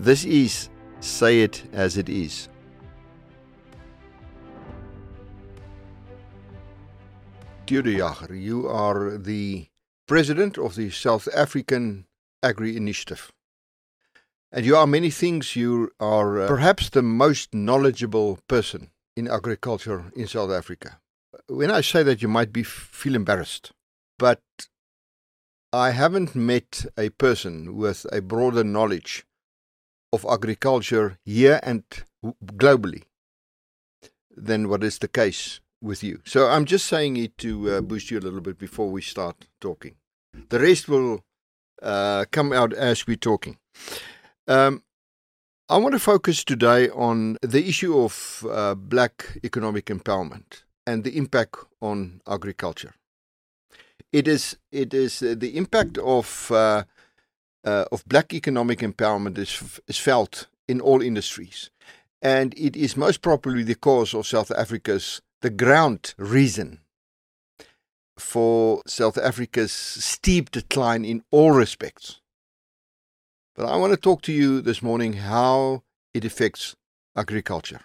This is Say It As It Is. Theo de Jager, you are the president of the South African Agri Initiative. And you are many things. You are uh, perhaps the most knowledgeable person in agriculture in South Africa. When I say that, you might be feel embarrassed, but I haven't met a person with a broader knowledge of agriculture here and globally than what is the case with you. So I'm just saying it to uh, boost you a little bit before we start talking. The rest will uh, come out as we're talking. Um, I want to focus today on the issue of uh, black economic empowerment and the impact on agriculture. It is it is uh, the impact of uh, of black economic empowerment is is felt in all industries, and it is most probably the cause of South Africa's the ground reason for South Africa's steep decline in all respects. But I want to talk to you this morning how it affects agriculture,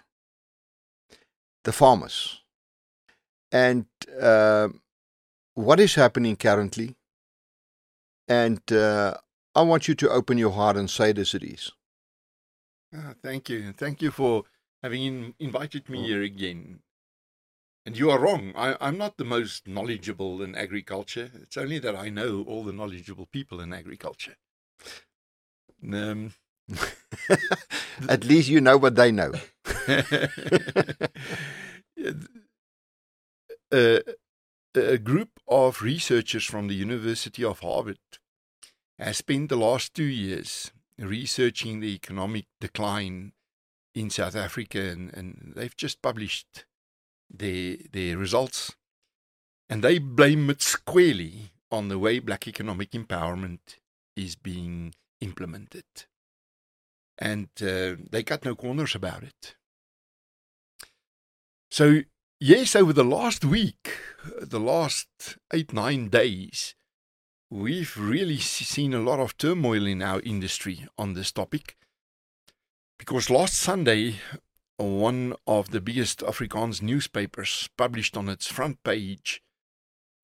the farmers, and uh, what is happening currently. And uh, I want you to open your heart and say it as it is. Thank you. Thank you for having in, invited me here again. And you are wrong. I, I'm not the most knowledgeable in agriculture. It's only that I know all the knowledgeable people in agriculture. Um, At least you know what they know. a, a group of researchers from the University of Harvard has spent the last two years researching the economic decline in South Africa, and, and they've just published their their results, and they blame it squarely on the way black economic empowerment is being implemented. And uh, they cut no corners about it. So, yes, over the last week, the last eight, nine days, we've really seen a lot of turmoil in our industry on this topic. Because last Sunday, one of the biggest Afrikaans newspapers published on its front page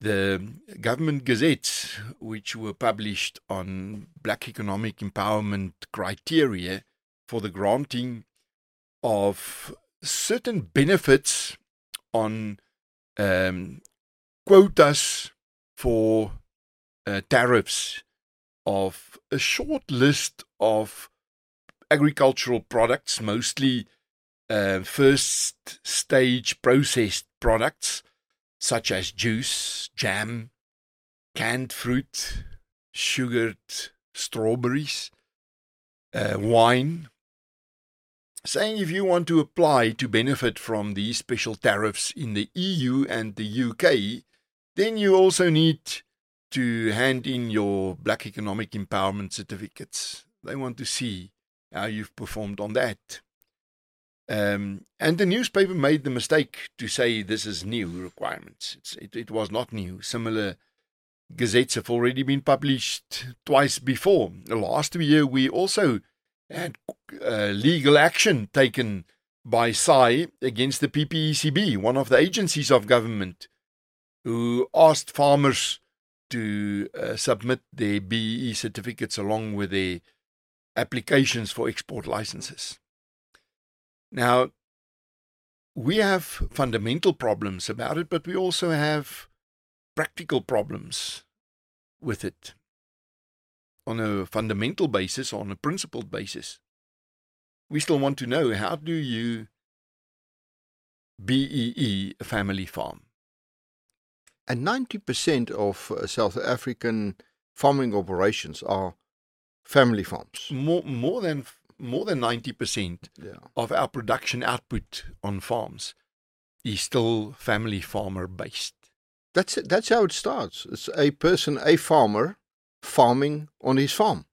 the government gazettes, which were published on black economic empowerment criteria for the granting of certain benefits on um, quotas for uh, tariffs of a short list of agricultural products, mostly uh, first stage processed products such as juice, jam, canned fruit, sugared strawberries, uh, wine, saying if you want to apply to benefit from these special tariffs in the EU and the UK, then you also need to hand in your Black Economic Empowerment certificates. They want to see how you've performed on that. Um, and the newspaper made the mistake to say this is new requirements. It, it, was not new. Similar gazettes have already been published twice before. Last year, we also had uh, legal action taken by SAAI against the PPECB, one of the agencies of government, who asked farmers to uh, submit their BEE certificates along with their applications for export licenses. Now, we have fundamental problems about it, but we also have practical problems with it on a fundamental basis, on a principled basis. We still want to know how do you BEE a family farm? And 90% of uh, South African farming operations are family farms. More, more than more than 90% yeah. of our production output on farms is still family farmer based. That's it. That's how it starts. It's a person, a farmer, farming on his farm.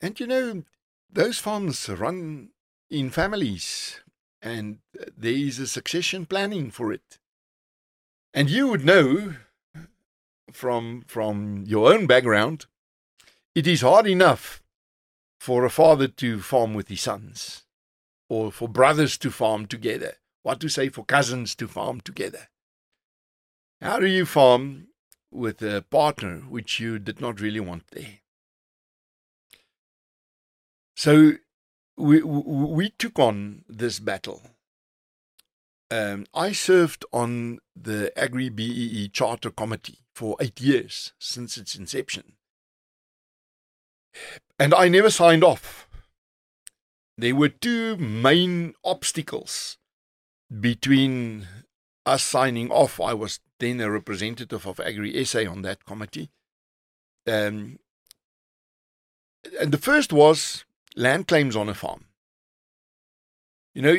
And you know, those farms run in families, and there is a succession planning for it. And you would know from from your own background, it is hard enough for a father to farm with his sons, or for brothers to farm together. What to say for cousins to farm together? How do you farm with a partner which you did not really want there? So we we took on this battle. Um, I served on the Agri BEE Charter Committee for eight years since its inception. And I never signed off. There were two main obstacles between us signing off. I was then a representative of Agri SA on that committee. Um, and the first was land claims on a farm. You know,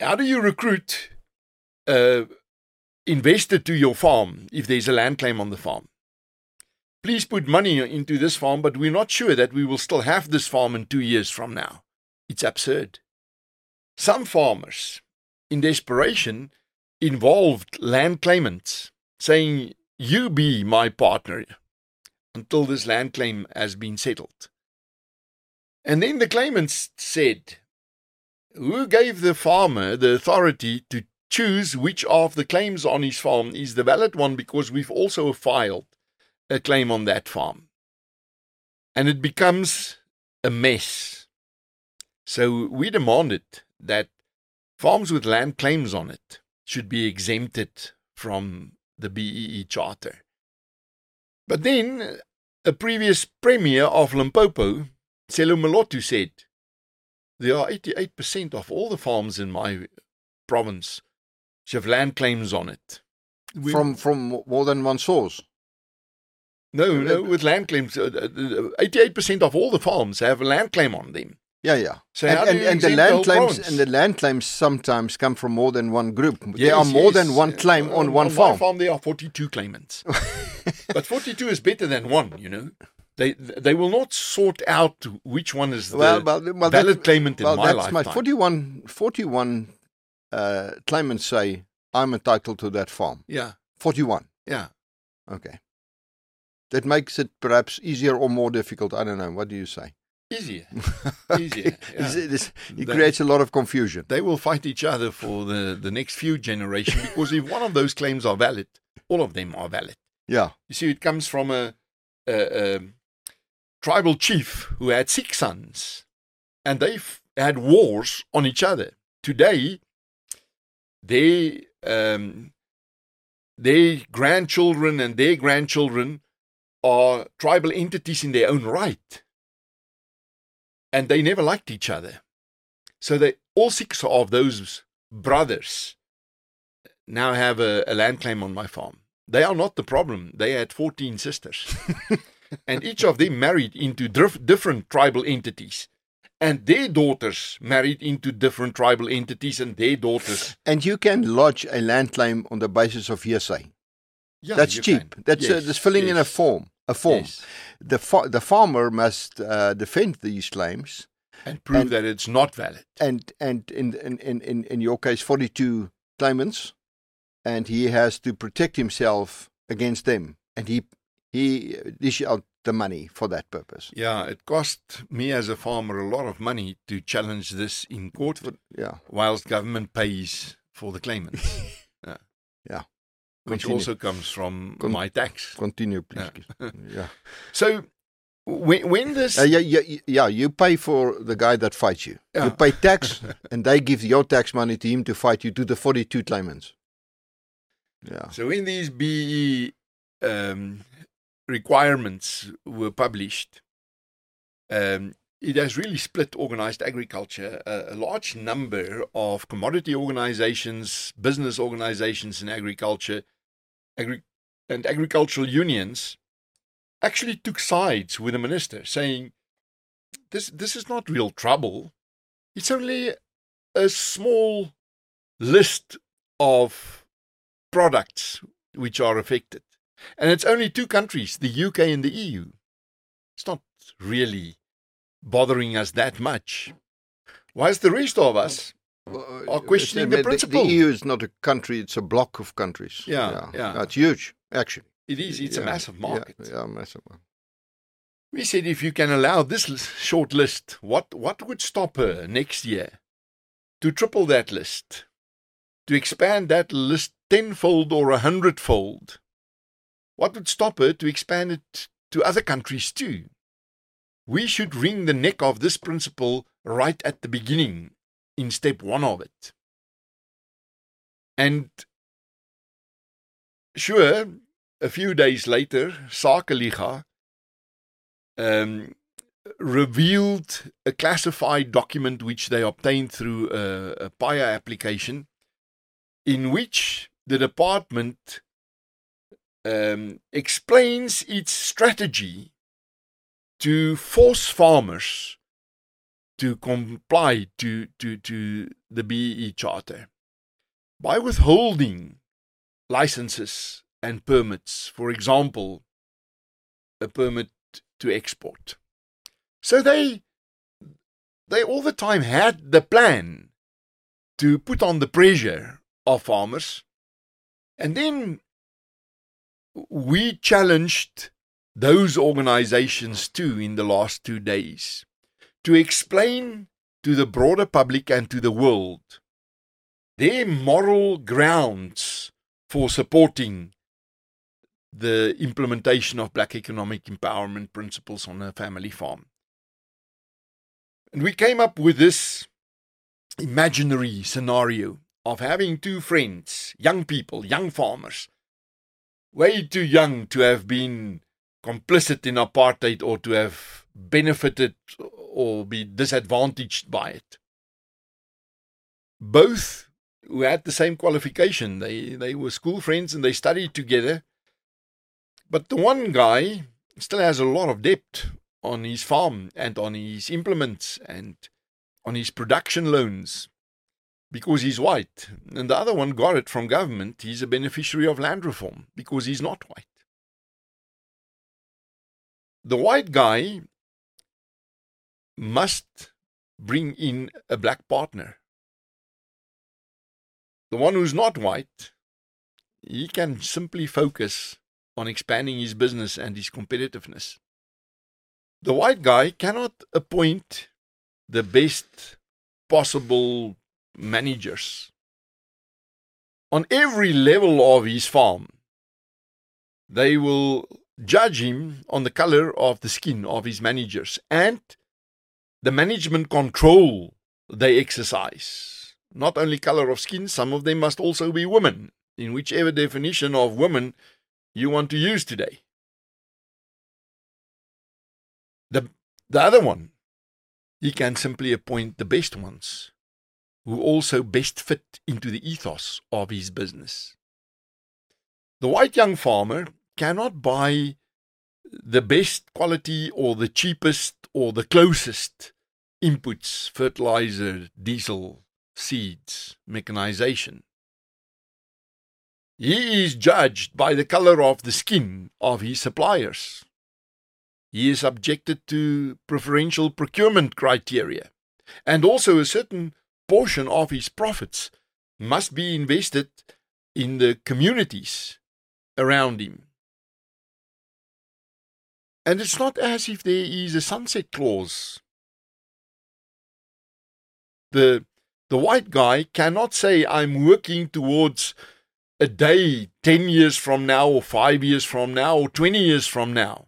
how do you recruit Uh, a investor to your farm if there's a land claim on the farm? Please put money into this farm, but we're not sure that we will still have this farm in two years from now. It's absurd. Some farmers, in desperation, involved land claimants, saying, You be my partner until this land claim has been settled. And then the claimants said, Who gave the farmer the authority to choose which of the claims on his farm is the valid one because we've also filed a claim on that farm? And it becomes a mess. So we demanded that farms with land claims on it should be exempted from the BEE Charter. But then a previous premier of Limpopo Sello Moloto said, There are 88% of all the farms in my province which have land claims on it. We, from from more than one source? No, no, with land claims. 88% of all the farms have a land claim on them. Yeah, yeah. So and, and, and the land the claims province? and the land claims sometimes come from more than one group. Yes, there are more yes. than one claim uh, on one on farm. farm there are 42 claimants. but 42 is better than one, you know. They they will not sort out which one is the well, well, well, valid that, claimant in well, my that's lifetime. My 41, 41 uh, claimants say I'm entitled to that farm. Yeah. 41. Yeah. Okay. That makes it perhaps easier or more difficult. I don't know. What do you say? Easier. Easier. Yeah. it, it creates a lot of confusion. They will fight each other for the, the next few generations because if one of those claims are valid, all of them are valid. Yeah. You see, it comes from a, a, a tribal chief who had six sons, and they had wars on each other. Today, they um, their grandchildren and their grandchildren are tribal entities in their own right, and they never liked each other. So they all six of those brothers now have a, a land claim on my farm. They are not the problem. They had 14 sisters. and each of them married into different tribal entities. And their daughters married into different tribal entities and their daughters. And you can lodge a land claim on the basis of hearsay. Yeah, that's cheap. Can. That's, uh, yes, uh, filling yes. in a form. A form. Yes. The fa- the farmer must uh, defend these claims and prove and, that it's not valid. And and in in in in your case, forty two claimants, and he has to protect himself against them, and he he out the money for that purpose. Yeah, it cost me as a farmer a lot of money to challenge this in court. Yeah, whilst government pays for the claimants. yeah. yeah. Which Continue. also comes from Con- my tax. Continue, please. Yeah. yeah. So when, when this uh, yeah, yeah yeah you pay for the guy that fights you yeah. you pay tax and they give your tax money to him to fight you to the 42 claimants yeah so in these BEE um, requirements were published, um, it has really split organized agriculture. a large number of commodity organizations, business organizations in agriculture, agri- and agricultural unions actually took sides with the minister, saying, this, this is not real trouble. It's only a small list of products which are affected. And it's only two countries, the UK and the EU. It's not really bothering us that much. Whilst the rest of us are uh, questioning the, the principle. The EU is not a country, it's a block of countries. Yeah, yeah. yeah. It's huge, actually. It is, it's yeah, a massive market. Yeah, yeah massive We said if you can allow this short list, what, what would stop her next year to triple that list, to expand that list tenfold or a hundredfold? What would stop her to expand it to other countries too? We should wring the neck of this principle right at the beginning, in step one of it. And sure, a few days later, Sakeliga um, revealed a classified document which they obtained through a, a PAIA application, in which the department um, explains its strategy to force farmers to comply to, to, to the BEE Charter by withholding licenses and permits, for example, a permit to export. So they they all the time had the plan to put on the pressure of farmers. And then we challenged those organizations too in the last two days to explain to the broader public and to the world their moral grounds for supporting the implementation of black economic empowerment principles on a family farm. And we came up with this imaginary scenario of having two friends, young people, young farmers, way too young to have been complicit in apartheid or to have benefited or be disadvantaged by it. Both who had the same qualification. They they were school friends and they studied together but the one guy still has a lot of debt on his farm and on his implements and on his production loans because he's white. And the other one got it from government. He's a beneficiary of land reform because he's not white. The white guy must bring in a black partner. The one who's not white, he can simply focus on expanding his business and his competitiveness. The white guy cannot appoint the best possible managers on every level of his farm. They will judge him on the color of the skin of his managers and the management control they exercise. Not only color of skin, some of them must also be women, in whichever definition of women you want to use today. The, the other one, he can simply appoint the best ones who also best fit into the ethos of his business. The white young farmer cannot buy the best quality or the cheapest or the closest inputs, fertilizer, diesel, seeds, mechanization. He is judged by the color of the skin of his suppliers. He is subjected to preferential procurement criteria, and also a certain portion of his profits must be invested in the communities around him. And it's not as if there is a sunset clause. The, the white guy cannot say, I'm working towards a day 10 years from now, or 5 years from now, or 20 years from now,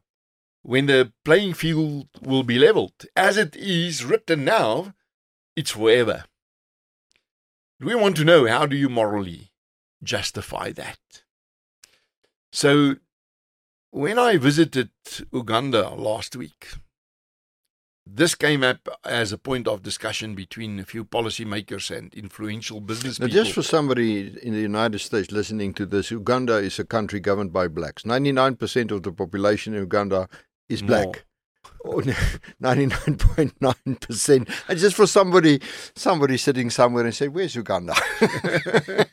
when the playing field will be leveled. As it is written now, it's forever. We want to know how do you morally justify that? So, when I visited Uganda last week, this came up as a point of discussion between a few policymakers and influential business now, people. Just for somebody in the United States listening to this, Uganda is a country governed by blacks. 99% of the population in Uganda is black. Oh, 99.9%. And just for somebody somebody sitting somewhere and say, Where's Uganda?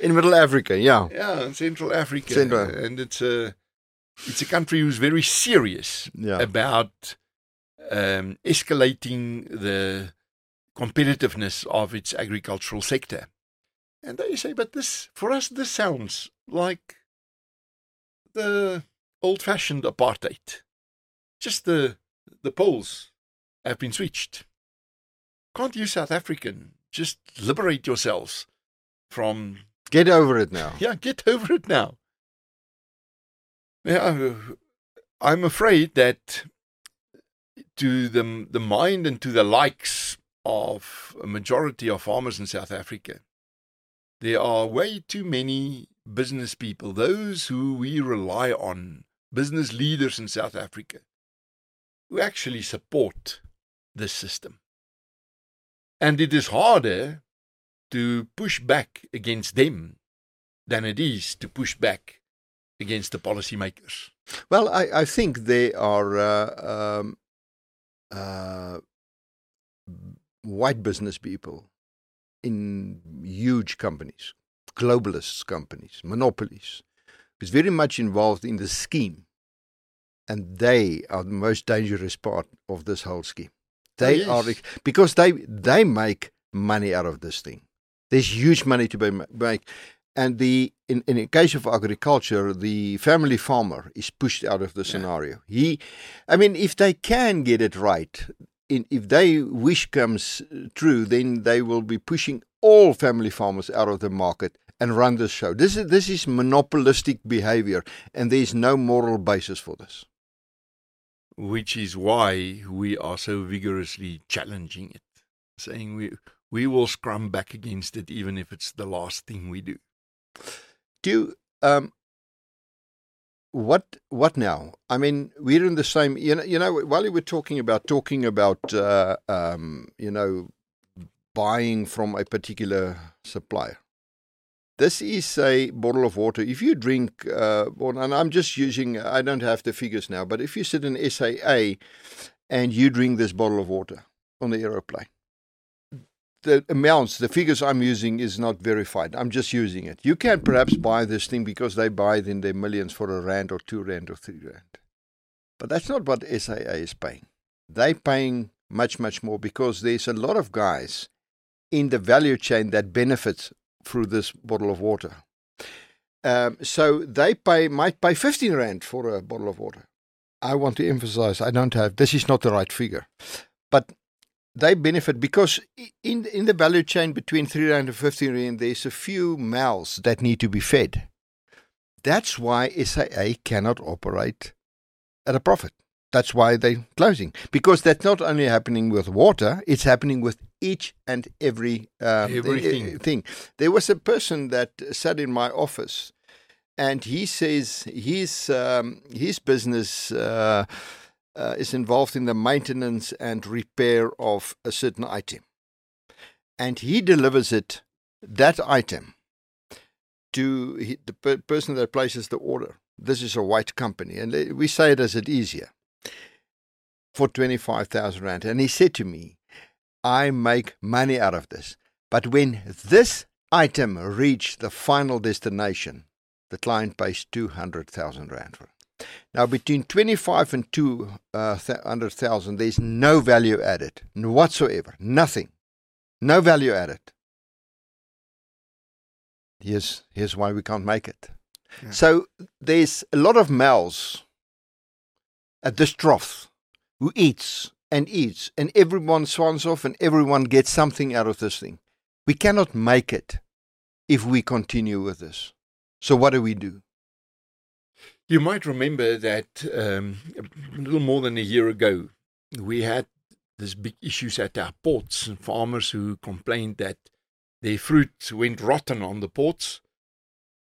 in Middle Africa, yeah. Yeah, Central Africa. Central. And it's a, it's a country who's very serious Yeah. about um, escalating the competitiveness of its agricultural sector. And they say, but this, for us, this sounds like the old fashioned apartheid just the the poles have been switched. Can't you, South African, just liberate yourselves from. Get over it now. Yeah, get over it now. Yeah, I'm afraid that to the, the mind and to the likes of a majority of farmers in South Africa, there are way too many business people, those who we rely on, business leaders in South Africa, who actually support this system. And it is harder to push back against them than it is to push back against the policymakers. Well, I, I think they are uh, um, uh, white business people in huge companies, globalist companies, monopolies, who's very much involved in the scheme. And they are the most dangerous part of this whole scheme. Oh, they oh, yes. are because they they make money out of this thing. There's huge money to be make, and the in in the case of agriculture, the family farmer is pushed out of the yeah. scenario. He, I mean, if they can get it right, in, if their wish comes true, then they will be pushing all family farmers out of the market and run the show. This is this is monopolistic behavior, and there is no moral basis for this. Which is why we are so vigorously challenging it, saying we we will scrum back against it, even if it's the last thing we do. Do um, what what now? I mean, we're in the same. You know, you know. While you were talking about talking about, uh, um, you know, buying from a particular supplier. This is a bottle of water. If you drink, uh, and I'm just using, I don't have the figures now, but if you sit in SAA and you drink this bottle of water on the aeroplane, the amounts, the figures I'm using is not verified. I'm just using it. You can perhaps buy this thing because they buy it in their millions for a rand or two rand or three rand. But that's not what SAA is paying. They're paying much, much more because there's a lot of guys in the value chain that benefits through this bottle of water. Um, so they pay might pay 15 rand for a bottle of water. I want to emphasize I don't have this is not the right figure. But they benefit because in in the value chain between three rand and fifteen rand, there's a few mouths that need to be fed. That's why SAA cannot operate at a profit. That's why they're closing because that's not only happening with water; it's happening with each and every um, Everything. thing. There was a person that sat in my office, and he says his um, his business. Uh, uh, is involved in the maintenance and repair of a certain item. And he delivers it, that item, to the per- person that places the order. This is a white company, and we say it as it is here, for 25,000 Rand. And he said to me, I make money out of this. But when this item reach the final destination, the client pays 200,000 Rand for it. Now, between 25 and 200,000, uh, there's no value added whatsoever. Nothing. No value added. Here's, here's why we can't make it. Yeah. So there's a lot of mouths at this trough who eats and eats, and everyone swans off and everyone gets something out of this thing. We cannot make it if we continue with this. So what do we do? You might remember that um, a little more than a year ago, we had this big issues at our ports and farmers who complained that their fruit went rotten on the ports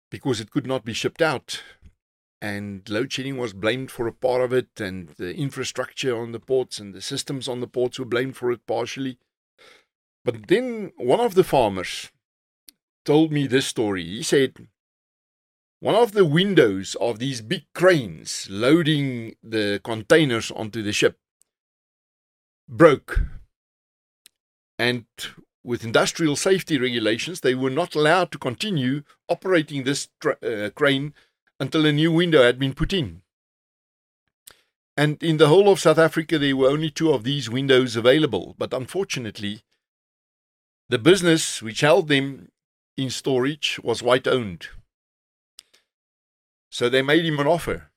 because it could not be shipped out. And load shedding was blamed for a part of it, and the infrastructure on the ports and the systems on the ports were blamed for it partially. But then one of the farmers told me this story. He said, one of the windows of these big cranes loading the containers onto the ship broke. And with industrial safety regulations, they were not allowed to continue operating this tra- uh, crane until a new window had been put in. And in the whole of South Africa, there were only two of these windows available. But unfortunately, the business which held them in storage was white owned. So they made him an offer.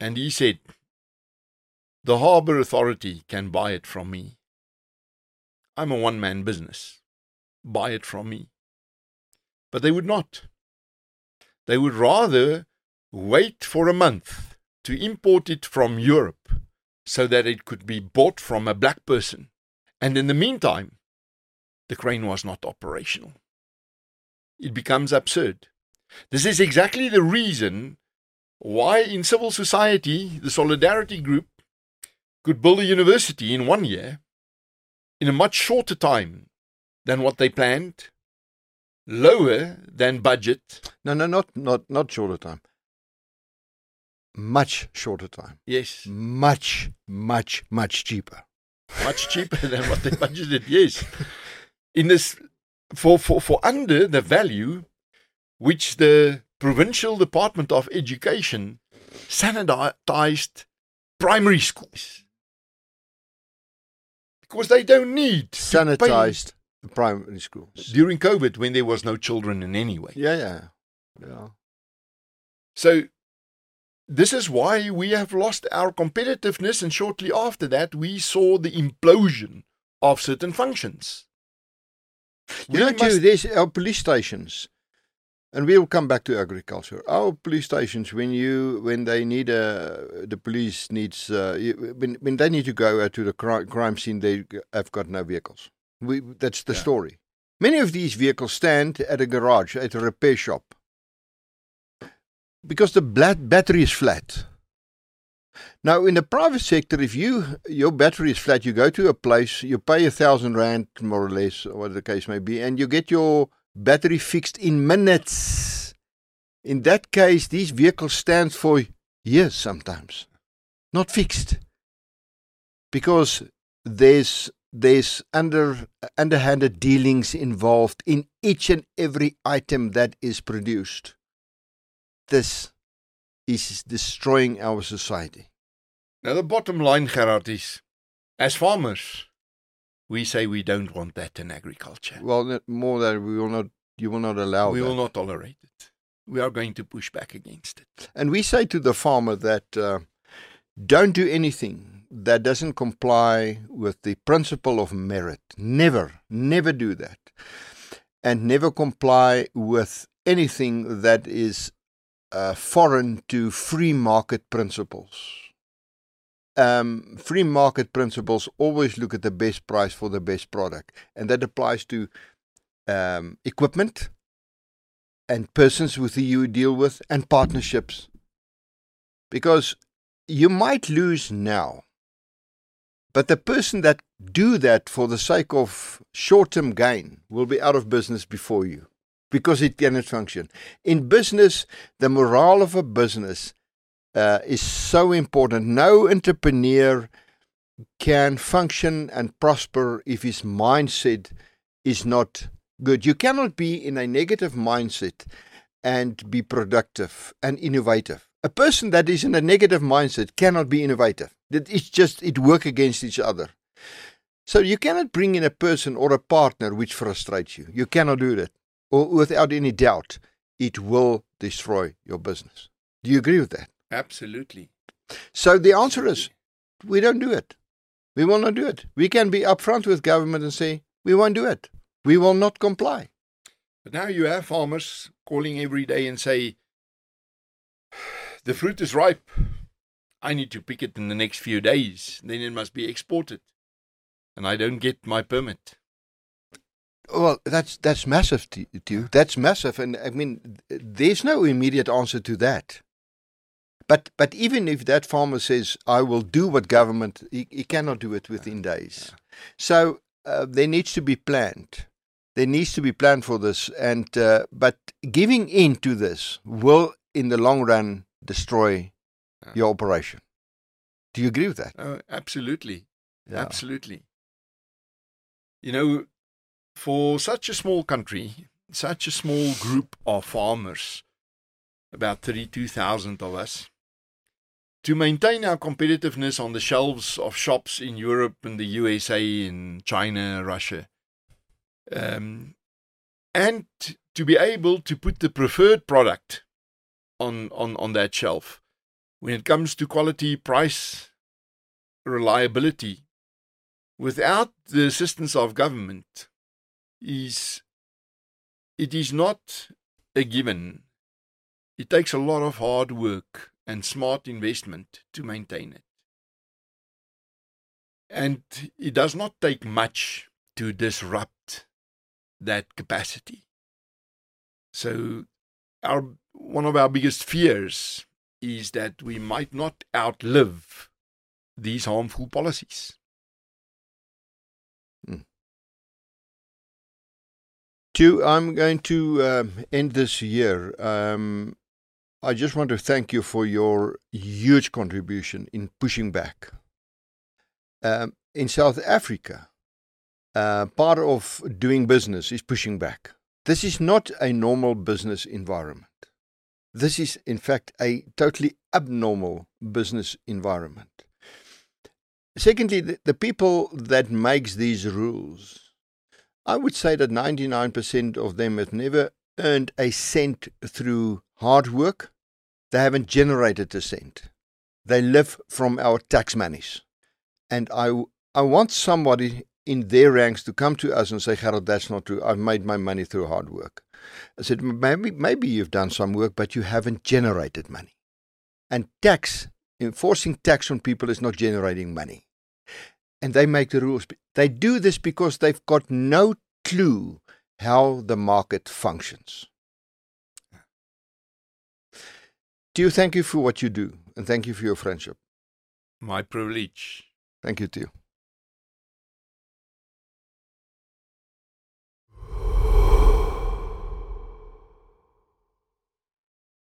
And he said, the Harbour Authority can buy it from me. I'm a one man business. Buy it from me. But they would not. They would rather wait for a month to import it from Europe so that it could be bought from a black person. And in the meantime, the crane was not operational. It becomes absurd. This is exactly the reason why, in civil society, the Solidarity Group could build a university in one year in a much shorter time than what they planned, lower than budget. No, no, not not not shorter time. Much shorter time. Yes. Much, much, much cheaper. Much cheaper than what they budgeted, yes. In this for, for, for under the value which the provincial department of education sanitized primary schools because they don't need sanitized primary schools during COVID when there was no children in any way. Yeah, yeah, yeah. So this is why we have lost our competitiveness, and shortly after that, we saw the implosion of certain functions. You know, must... there's our police stations, and we'll come back to agriculture. Our police stations, when you when they need a the police needs uh, when when they need to go to the crime, crime scene, they have got no vehicles. We that's the yeah. story. Many of these vehicles stand at a garage at a repair shop because the battery is flat. Now, in the private sector, if you your battery is flat, you go to a place, you pay a thousand rand more or less, or whatever the case may be, and you get your battery fixed in minutes. In that case, these vehicles stand for years sometimes, not fixed, because there's there's under underhanded dealings involved in each and every item that is produced. This is destroying our society. Now, the bottom line, Gerhard, is as farmers, we say we don't want that in agriculture. Well, more that we will not, you will not allow We that. will not tolerate it. We are going to push back against it. And we say to the farmer that uh, don't do anything that doesn't comply with the principle of merit. Never, never do that. And never comply with anything that is uh, foreign to free market principles. Um, free market principles always look at the best price for the best product, and that applies to um, equipment and persons with who you deal with and partnerships. Because you might lose now, but the person that do that for the sake of short-term gain will be out of business before you because it cannot function. In business, the morale of a business uh, is so important. No entrepreneur can function and prosper if his mindset is not good. You cannot be in a negative mindset and be productive and innovative. A person that is in a negative mindset cannot be innovative. It's just it work against each other. So you cannot bring in a person or a partner which frustrates you. You cannot do that without any doubt, it will destroy your business. Do you agree with that? Absolutely. So the answer is we don't do it. We will not do it. We can be upfront with government and say we won't do it. We will not comply. But now you have farmers calling every day and say the fruit is ripe. I need to pick it in the next few days. Then it must be exported. And I don't get my permit. Well, that's that's massive to, you. That's massive, and I mean, there's no immediate answer to that. But but even if that farmer says, "I will do what government," he, he cannot do it within days. So uh, there needs to be planned. There needs to be planned for this, and uh, but giving in to this will, in the long run, destroy yeah. your operation. Do you agree with that? Oh, absolutely, yeah. absolutely. You know, for such a small country, such a small group of farmers, about 32,000 of us, to maintain our competitiveness on the shelves of shops in Europe and the USA and China, Russia, um, and to be able to put the preferred product on, on, on that shelf. When it comes to quality, price, reliability without the assistance of government is it is not a given. It takes a lot of hard work and smart investment to maintain it. And it does not take much to disrupt that capacity. So our one of our biggest fears is that we might not outlive these harmful policies. Stu, I'm going to um, end this year. Um, I just want to thank you for your huge contribution in pushing back. Um, in South Africa, uh, part of doing business is pushing back. This is not a normal business environment. This is, in fact, a totally abnormal business environment. Secondly, the, the people that makes these rules I would say that 99% of them have never earned a cent through hard work. They haven't generated a cent. They live from our tax monies. And I, I want somebody in their ranks to come to us and say, Gerhard, that's not true. I've made my money through hard work. I said, maybe, maybe you've done some work, but you haven't generated money. And tax, enforcing tax on people is not generating money and they make the rules. They do this because they've got no clue how the market functions. Do you thank you for what you do and thank you for your friendship? My privilege. Thank you, Theo.